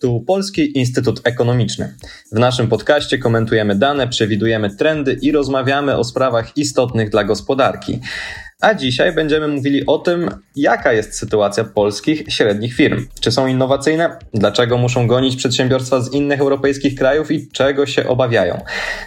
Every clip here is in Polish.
Tu Polski Instytut Ekonomiczny. W naszym podcaście komentujemy dane, przewidujemy trendy i rozmawiamy o sprawach istotnych dla gospodarki. A dzisiaj będziemy mówili o tym, jaka jest sytuacja polskich średnich firm. Czy są innowacyjne? Dlaczego muszą gonić przedsiębiorstwa z innych europejskich krajów i czego się obawiają?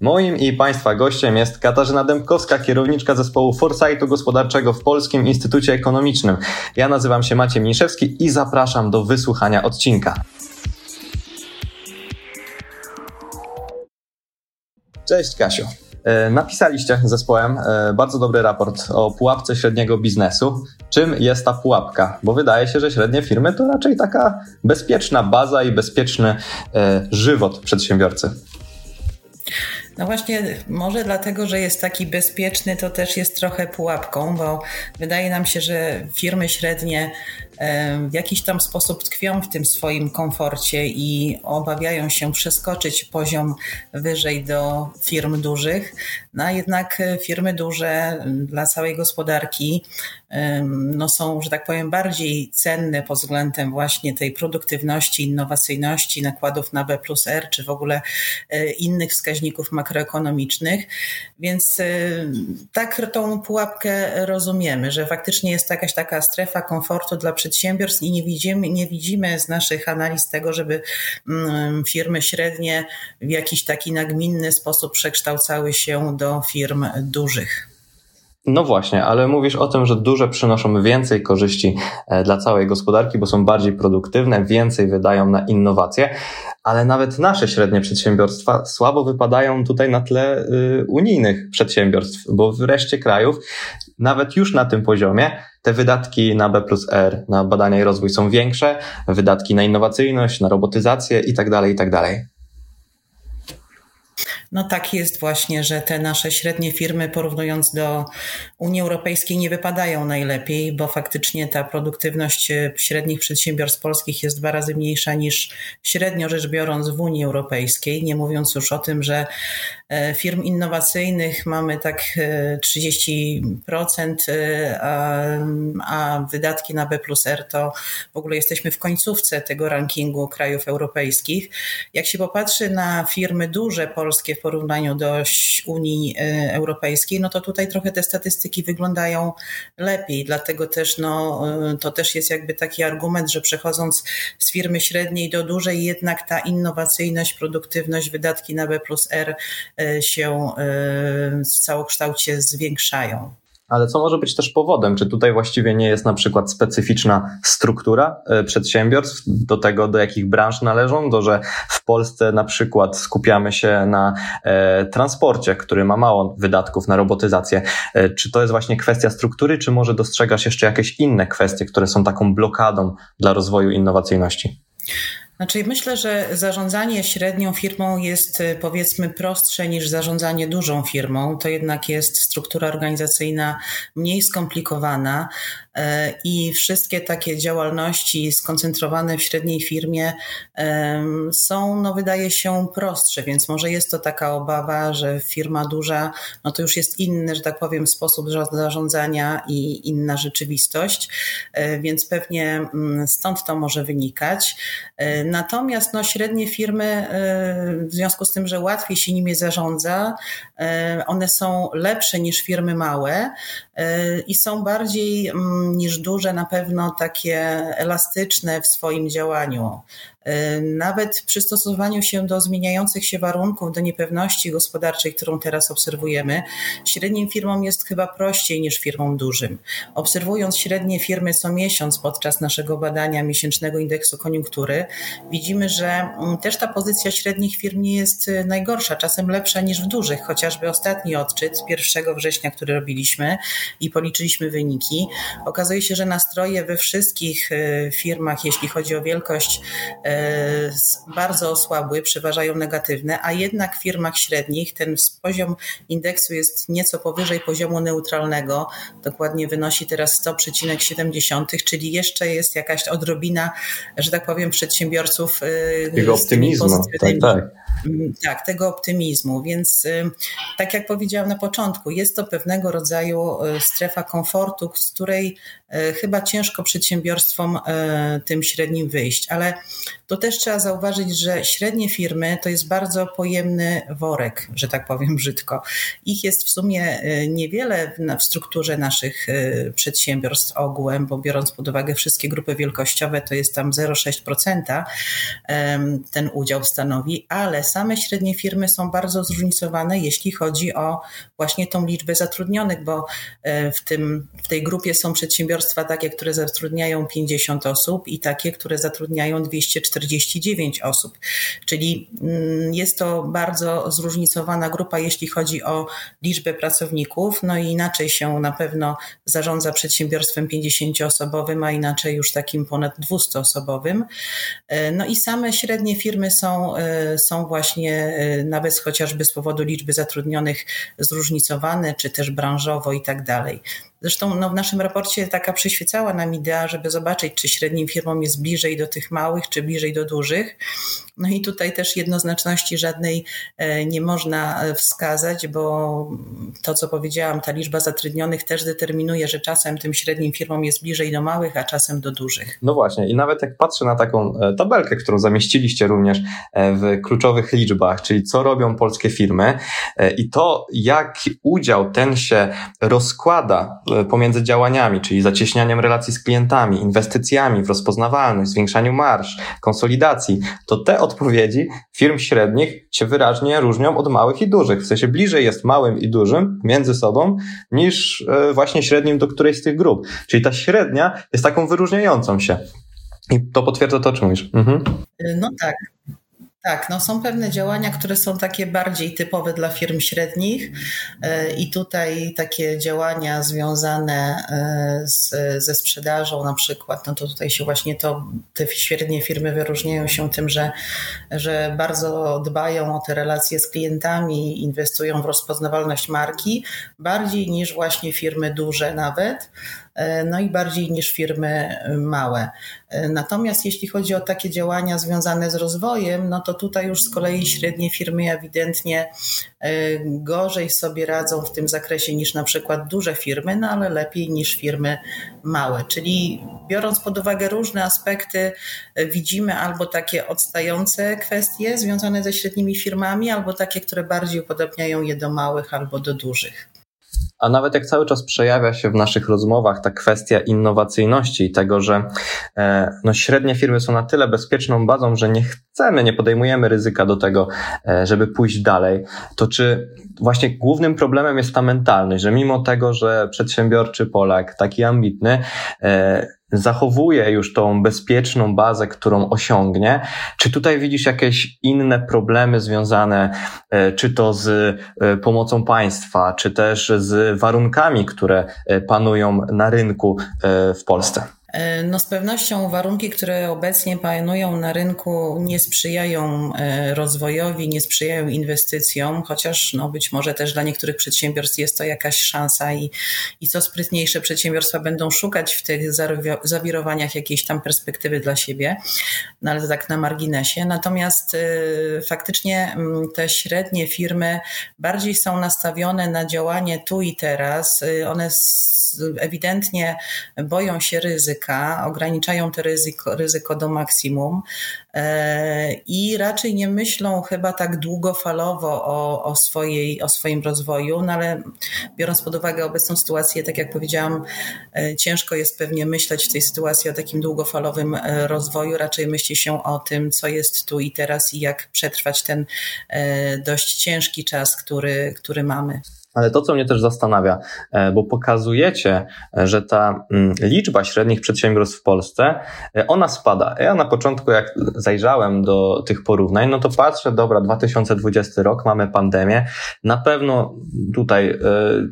Moim i Państwa gościem jest Katarzyna Dębkowska, kierowniczka zespołu Foresightu Gospodarczego w Polskim Instytucie Ekonomicznym. Ja nazywam się Maciej Mniszewski i zapraszam do wysłuchania odcinka. Cześć Kasiu. E, napisaliście zespołem e, bardzo dobry raport o pułapce średniego biznesu. Czym jest ta pułapka? Bo wydaje się, że średnie firmy to raczej taka bezpieczna baza i bezpieczny e, żywot przedsiębiorcy. No właśnie, może dlatego, że jest taki bezpieczny, to też jest trochę pułapką, bo wydaje nam się, że firmy średnie w jakiś tam sposób tkwią w tym swoim komforcie i obawiają się przeskoczyć poziom wyżej do firm dużych. No a jednak firmy duże dla całej gospodarki no są, że tak powiem, bardziej cenne pod względem właśnie tej produktywności, innowacyjności, nakładów na B plus R, czy w ogóle e, innych wskaźników makroekonomicznych. Więc e, tak tą pułapkę rozumiemy, że faktycznie jest jakaś taka strefa komfortu dla przedsiębiorstw i nie widzimy, nie widzimy z naszych analiz tego, żeby mm, firmy średnie w jakiś taki nagminny sposób przekształcały się do firm dużych. No właśnie, ale mówisz o tym, że duże przynoszą więcej korzyści e, dla całej gospodarki, bo są bardziej produktywne, więcej wydają na innowacje, ale nawet nasze średnie przedsiębiorstwa słabo wypadają tutaj na tle y, unijnych przedsiębiorstw, bo w reszcie krajów, nawet już na tym poziomie, te wydatki na B plus R, na badania i rozwój są większe, wydatki na innowacyjność, na robotyzację itd., tak itd. No tak jest właśnie, że te nasze średnie firmy porównując do Unii Europejskiej nie wypadają najlepiej, bo faktycznie ta produktywność średnich przedsiębiorstw polskich jest dwa razy mniejsza niż średnio rzecz biorąc w Unii Europejskiej, nie mówiąc już o tym, że e, firm innowacyjnych mamy tak 30%, e, e, a, wydatki na B plus R to w ogóle jesteśmy w końcówce tego rankingu krajów europejskich. Jak się popatrzy na firmy duże polskie porównaniu do Unii e, Europejskiej, no to tutaj trochę te statystyki wyglądają lepiej. Dlatego też no, e, to też jest jakby taki argument, że przechodząc z firmy średniej do dużej, jednak ta innowacyjność, produktywność, wydatki na B plus R e, się w całokształcie zwiększają. Ale co może być też powodem? Czy tutaj właściwie nie jest na przykład specyficzna struktura e, przedsiębiorstw do tego, do jakich branż należą? Do, że w Polsce na przykład skupiamy się na e, transporcie, który ma mało wydatków na robotyzację. E, czy to jest właśnie kwestia struktury, czy może dostrzegasz jeszcze jakieś inne kwestie, które są taką blokadą dla rozwoju innowacyjności? Znaczy, myślę, że zarządzanie średnią firmą jest y, powiedzmy prostsze niż zarządzanie dużą firmą. To jednak jest struktura organizacyjna mniej skomplikowana. E, i wszystkie takie działalności skoncentrowane w średniej firmie są, no wydaje się, prostsze, więc może jest to taka obawa, że firma duża, no to już jest inny, że tak powiem, sposób zarządzania i inna rzeczywistość, e, więc pewnie mm, stąd to może wynikać. E, natomiast no, średnie firmy, w związku z tym, że łatwiej się nimi zarządza, one są lepsze niż firmy małe i są bardziej mm, niż duże, na pewno takie elastyczne w swoim działaniu. Y, nawet przystosowaniu się do zmieniających się warunków, do niepewności gospodarczej, którą teraz obserwujemy, średnim firmom jest chyba prościej niż firmom dużym. Obserwując średnie firmy co miesiąc podczas naszego badania miesięcznego indeksu koniunktury, widzimy, że mm, też ta pozycja średnich firm nie jest y, najgorsza, czasem lepsza niż w dużych, chociażby ostatni odczyt z 1 września, który robiliśmy i policzyliśmy wyniki, okazuje się, że nastroje we wszystkich y, firmach, jeśli chodzi o wielkość bardzo osłabły, przeważają negatywne, a jednak w firmach średnich ten poziom indeksu jest nieco powyżej poziomu neutralnego, dokładnie wynosi teraz 100,7, czyli jeszcze jest jakaś odrobina, że tak powiem, przedsiębiorców y, Jego optymizmu. Tak, tak. Mm, tak, tego optymizmu. Więc tak jak powiedziałam na początku, jest to pewnego rodzaju strefa komfortu, z której chyba ciężko przedsiębiorstwom tym średnim wyjść. Ale to też trzeba zauważyć, że średnie firmy to jest bardzo pojemny worek, że tak powiem brzydko. Ich jest w sumie niewiele w strukturze naszych przedsiębiorstw ogółem, bo biorąc pod uwagę wszystkie grupy wielkościowe, to jest tam 0,6% ten udział stanowi, ale same średnie firmy są bardzo zróżnicowane, jeśli chodzi o właśnie tą liczbę zatrudnionych, bo e, w, tym, w tej grupie są przedsiębiorstwa takie, które zatrudniają 50 osób i takie, które zatrudniają 249 osób. Czyli mm, jest to bardzo zróżnicowana grupa, jeśli chodzi o liczbę pracowników, no i inaczej się na pewno zarządza przedsiębiorstwem 50-osobowym, a inaczej już takim ponad 200-osobowym. E, no i same średnie firmy są, e, są właśnie e, nawet chociażby z powodu liczby zatrudnionych zróżnicowane, czy też branżowo i tak dalej. Zresztą no, w naszym raporcie taka przyświecała nam idea, żeby zobaczyć, czy średnim firmom jest bliżej do tych małych, czy bliżej do dużych. No i tutaj też jednoznaczności żadnej e, nie można e, wskazać, bo to, co powiedziałam, ta liczba zatrudnionych też determinuje, że czasem tym średnim firmom jest bliżej do małych, a czasem do dużych. No właśnie, i nawet jak patrzę na taką e, tabelkę, którą zamieściliście również w kluczowych liczbach, czyli co robią polskie firmy i to, jaki udział ten się rozkłada pomiędzy działaniami, czyli zacieśnianiem relacji z klientami, inwestycjami w rozpoznawalność, zwiększaniu marsz, konsolidacji, to te odpowiedzi firm średnich się wyraźnie różnią od małych i dużych. W sensie bliżej jest małym i dużym między sobą niż e, właśnie średnim do którejś z tych grup. Czyli ta średnia jest taką wyróżniającą się. I to potwierdza to, o czym mówisz. Mhm. No tak. Tak, no są pewne działania, które są takie bardziej typowe dla firm średnich e, i tutaj takie działania związane e, z, ze sprzedażą na przykład, no to tutaj się właśnie to, te średnie firmy wyróżniają się tym, że, że bardzo dbają o te relacje z klientami, inwestują w rozpoznawalność marki, bardziej niż właśnie firmy duże nawet. E, no i bardziej niż firmy e, małe. E, natomiast jeśli chodzi o takie działania związane z rozwojem, no to tutaj już z kolei średnie firmy ewidentnie gorzej sobie radzą w tym zakresie niż na przykład duże firmy, no ale lepiej niż firmy małe. Czyli biorąc pod uwagę różne aspekty, widzimy albo takie odstające kwestie związane ze średnimi firmami, albo takie, które bardziej upodobniają je do małych albo do dużych a nawet jak cały czas przejawia się w naszych rozmowach ta kwestia innowacyjności i tego, że e, no, średnie firmy są na tyle bezpieczną bazą, że nie chcemy, nie podejmujemy ryzyka do tego, e, żeby pójść dalej, to czy właśnie głównym problemem jest ta mentalność, że mimo tego, że przedsiębiorczy Polak, taki ambitny, e, zachowuje już tą bezpieczną bazę, którą osiągnie. Czy tutaj widzisz jakieś inne problemy związane, e, czy to z pomocą państwa, czy też z warunkami, które panują na rynku w Polsce? E, no z pewnością warunki, które obecnie panują na rynku nie sprzyjają e, rozwojowi, nie sprzyjają inwestycjom, chociaż no być może też dla niektórych przedsiębiorstw jest to jakaś szansa i, i co sprytniejsze przedsiębiorstwa będą szukać w tych zawirowaniach jakiejś tam perspektywy dla siebie, no ale to tak na marginesie. Natomiast y, faktycznie mm, te średnie firmy bardziej są nastawione na działanie tu i teraz. One ewidentnie boją się ryzyka, ograniczają to ryzyko, ryzyko do maksimum e, i raczej nie myślą chyba tak długofalowo o, o, swojej, o swoim rozwoju, no ale biorąc pod uwagę obecną sytuację, tak jak powiedziałam, e, ciężko jest pewnie myśleć w tej sytuacji o takim długofalowym e, rozwoju, raczej myśli się o tym, co jest tu i teraz i jak przetrwać ten dość ciężki czas, który, który mamy. Ale to, co mnie też zastanawia, e, bo pokazujecie, e, że ta mm, liczba średnich przedsiębiorstw w Polsce, e, ona spada. Ja na początku, jak zajrzałem do tych porównań, no to patrzę, dobra, 2020 rok, mamy pandemię. Na pewno tutaj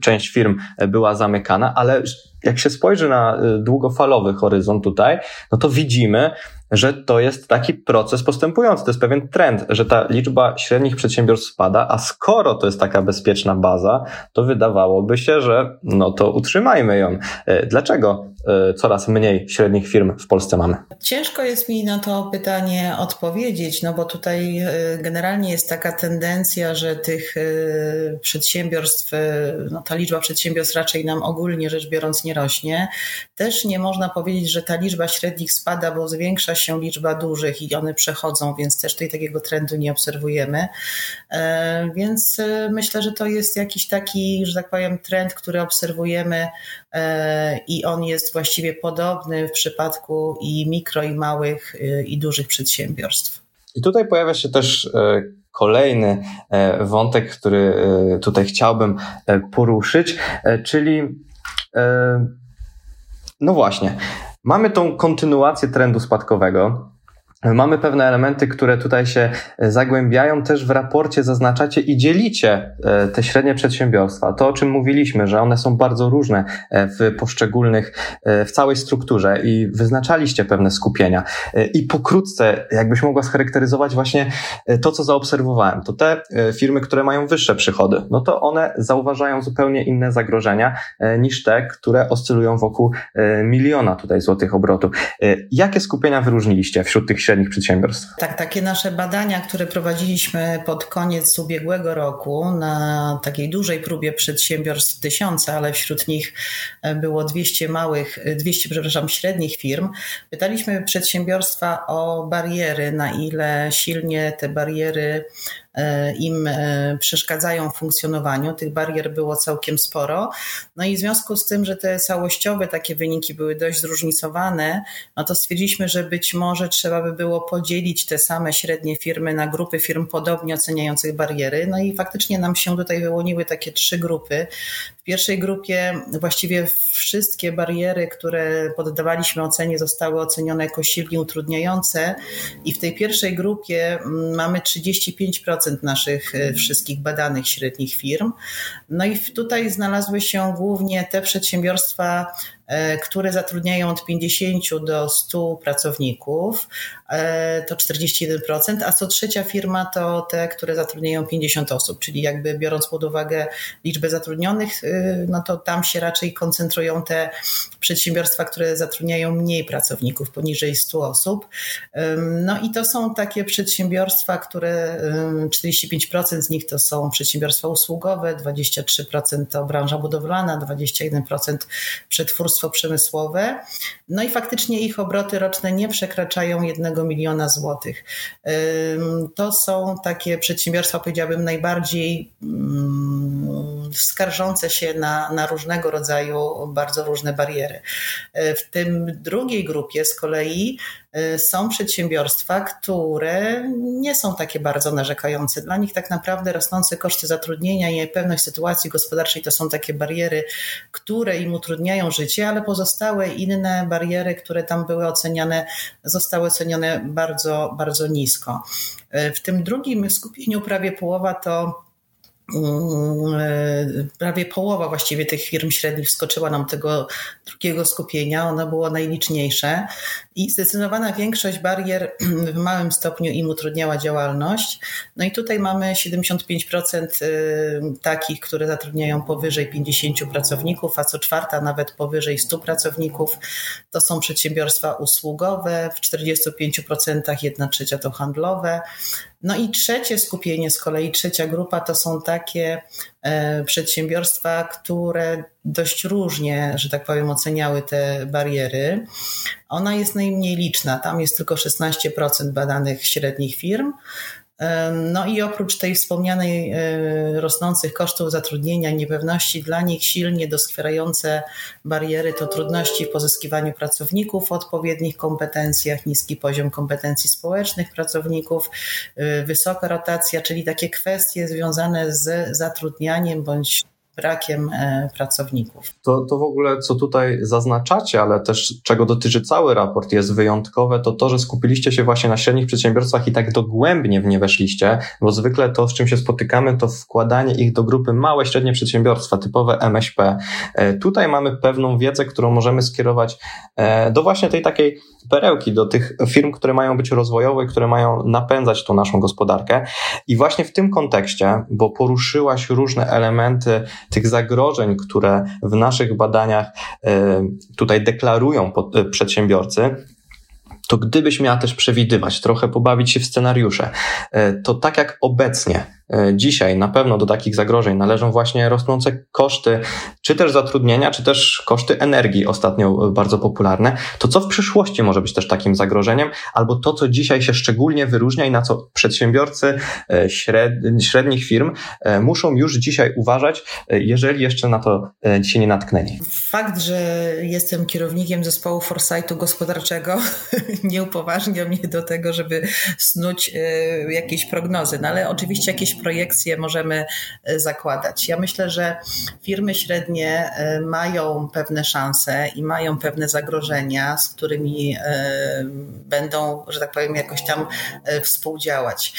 część firm była zamykana, ale jak się spojrzy na długofalowy horyzont tutaj, no to widzimy, że to jest taki proces postępujący, to jest pewien trend, że ta liczba średnich przedsiębiorstw spada, a skoro to jest taka bezpieczna baza, to wydawałoby się, że no to utrzymajmy ją. E, dlaczego coraz mniej średnich firm w Polsce mamy? Ciężko jest mi na to pytanie odpowiedzieć, no bo tutaj e, generalnie jest taka tendencja, że tych przedsiębiorstw, no ta liczba przedsiębiorstw raczej nam ogólnie rzecz biorąc nie rośnie. Też nie można powiedzieć, że ta liczba średnich spada, bo zwiększa się liczba dużych i one przechodzą, więc też tutaj takiego trendu nie obserwujemy. Więc myślę, że to jest jakiś taki, że tak powiem, trend, który obserwujemy e, i on jest właściwie podobny w przypadku i mikro, i małych, e, i dużych przedsiębiorstw. I tutaj pojawia się też e, kolejny wątek, który tutaj chciałbym poruszyć, czyli no właśnie, mamy tą kontynuację trendu spadkowego. Mamy pewne elementy, które tutaj się e, zagłębiają, też w raporcie zaznaczacie i dzielicie e, te średnie przedsiębiorstwa. To, o czym mówiliśmy, że one są bardzo różne e, w poszczególnych, w całej strukturze i wyznaczaliście pewne skupienia. I pokrótce, jakbyś mogła scharakteryzować właśnie to, co zaobserwowałem, to te firmy, które mają wyższe przychody, no to one zauważają zupełnie inne zagrożenia niż te, które oscylują wokół miliona tutaj złotych obrotu. Jakie skupienia wyróżniliście wśród tych średnich średnich przedsiębiorstw. Tak, takie nasze badania, które prowadziliśmy pod koniec ubiegłego roku na takiej dużej próbie przedsiębiorstw tysiąca, ale wśród nich e, było 200 małych, 200, przepraszam, średnich firm. Pytaliśmy przedsiębiorstwa o bariery, na ile silnie te bariery E, im e, przeszkadzają w funkcjonowaniu. Tych barier było całkiem sporo. No i w związku z tym, że te całościowe takie wyniki były dość zróżnicowane, no to stwierdziliśmy, że być może trzeba by było podzielić te same średnie firmy na grupy firm podobnie oceniających bariery. No i faktycznie nam się tutaj wyłoniły takie trzy grupy. W pierwszej grupie właściwie wszystkie bariery, które poddawaliśmy ocenie, zostały ocenione jako silnie utrudniające i w tej pierwszej grupie mm, mamy 35% naszych e, wszystkich badanych średnich firm. No i tutaj znalazły się głównie te przedsiębiorstwa, które zatrudniają od 50 do 100 pracowników, e, to 41%, a co trzecia firma to te, które zatrudniają 50 osób, czyli jakby biorąc pod uwagę liczbę zatrudnionych, y, no to tam się raczej koncentrują te przedsiębiorstwa, które zatrudniają mniej pracowników, poniżej 100 osób. No i to są takie przedsiębiorstwa, które 45% z nich to są przedsiębiorstwa usługowe, 23% to branża budowlana, 21% przetwórstwo przemysłowe. No i faktycznie ich obroty roczne nie przekraczają jednego miliona złotych. To są takie przedsiębiorstwa, powiedziałabym, najbardziej skarżące się na, na różnego rodzaju bardzo różne bariery. W tym drugiej grupie z kolei Y, są przedsiębiorstwa, które nie są takie bardzo narzekające. Dla nich tak naprawdę rosnące koszty zatrudnienia i pewność sytuacji gospodarczej to są takie bariery, które im utrudniają życie, ale pozostałe inne bariery, które tam były oceniane, zostały ocenione bardzo, bardzo nisko. Y, w tym drugim skupieniu prawie połowa to prawie połowa właściwie tych firm średnich wskoczyła nam tego drugiego skupienia. Ono było najliczniejsze i zdecydowana większość barier w małym stopniu im utrudniała działalność. No i tutaj mamy 75% y, takich, które zatrudniają powyżej 50 pracowników, a co czwarta nawet powyżej 100 pracowników. To są przedsiębiorstwa usługowe, w 45% jedna trzecia to handlowe. No i trzecie skupienie, z kolei trzecia grupa to są takie e, przedsiębiorstwa, które dość różnie, że tak powiem, oceniały te bariery. Ona jest najmniej liczna, tam jest tylko 16% badanych średnich firm. No i oprócz tej wspomnianej e, rosnących kosztów zatrudnienia, niepewności, dla nich silnie doskwierające bariery to trudności w pozyskiwaniu pracowników w odpowiednich kompetencjach, niski poziom kompetencji społecznych pracowników, e, wysoka rotacja, czyli takie kwestie związane z zatrudnianiem bądź brakiem e, pracowników. To, to w ogóle, co tutaj zaznaczacie, ale też czego dotyczy cały raport, jest wyjątkowe, to to, że skupiliście się właśnie na średnich przedsiębiorstwach i tak dogłębnie w nie weszliście, bo zwykle to, z czym się spotykamy, to wkładanie ich do grupy małe, średnie przedsiębiorstwa, typowe MŚP. E, tutaj mamy pewną wiedzę, którą możemy skierować e, do właśnie tej takiej perełki, do tych firm, które mają być rozwojowe, które mają napędzać tą naszą gospodarkę. I właśnie w tym kontekście, bo poruszyłaś różne elementy tych zagrożeń, które w naszych badaniach e, tutaj deklarują e, przedsiębiorcy, to gdybyś miała też przewidywać, trochę pobawić się w scenariusze, e, to tak jak obecnie dzisiaj na pewno do takich zagrożeń należą właśnie rosnące koszty, czy też zatrudnienia, czy też koszty energii, ostatnio bardzo popularne, to co w przyszłości może być też takim zagrożeniem, albo to, co dzisiaj się szczególnie wyróżnia i na co przedsiębiorcy e, średnich firm e, muszą już dzisiaj uważać, jeżeli jeszcze na to się nie natknęli. Fakt, że jestem kierownikiem zespołu Foresightu gospodarczego nie upoważnia mnie do tego, żeby snuć jakieś prognozy, no ale oczywiście jakieś projekcje możemy e, zakładać. Ja myślę, że firmy średnie e, mają pewne szanse i mają pewne zagrożenia, z którymi e, będą, że tak powiem, jakoś tam współdziałać.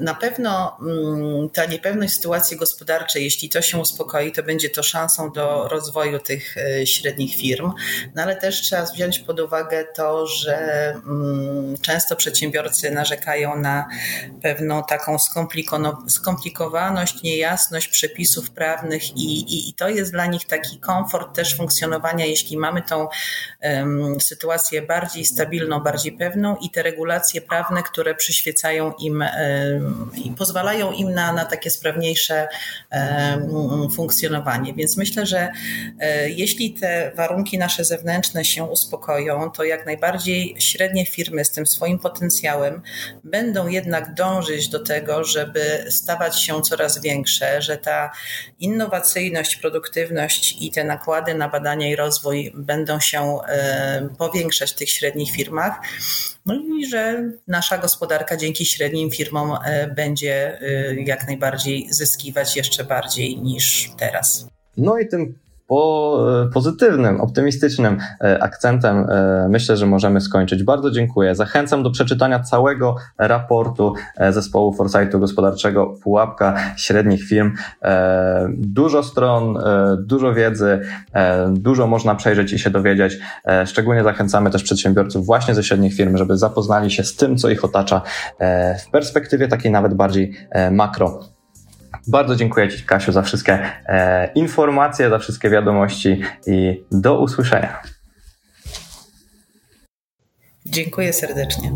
Na pewno mm, ta niepewność sytuacji gospodarczej, jeśli to się uspokoi, to będzie to szansą do rozwoju tych średnich firm, no ale też trzeba wziąć pod uwagę to, że mm, często przedsiębiorcy narzekają na pewną taką skomplikowaność, niejasność przepisów prawnych i, i, i to jest dla nich taki komfort też funkcjonowania, jeśli mamy tą um, sytuację bardziej stabilną, bardziej pewną i te regulacje prawne, które przyświecają im um, i pozwalają im na, na takie sprawniejsze funkcjonowanie. Więc myślę, że e, jeśli te warunki nasze zewnętrzne się uspokoją, to jak najbardziej średnie firmy z tym swoim potencjałem będą jednak dążyć do tego, żeby stawać się coraz większe, że ta innowacyjność, produktywność i te nakłady na badania i rozwój będą się powiększać w tych średnich firmach. No i że nasza gospodarka dzięki średnim firmom e, będzie e, jak najbardziej zyskiwać jeszcze bardziej niż teraz. No i tym po e, pozytywnym, optymistycznym e, akcentem e, myślę, że możemy skończyć. Bardzo dziękuję. Zachęcam do przeczytania całego raportu zespołu Foresightu Gospodarczego Pułapka Średnich Firm. Dużo stron, dużo wiedzy, dużo można przejrzeć i się dowiedzieć. Szczególnie zachęcamy też przedsiębiorców właśnie ze średnich firm, żeby zapoznali się z tym, co ich otacza w perspektywie takiej nawet bardziej makro. Bardzo dziękuję Ci, Kasiu, za wszystkie e, informacje, za wszystkie wiadomości i do usłyszenia. Dziękuję serdecznie.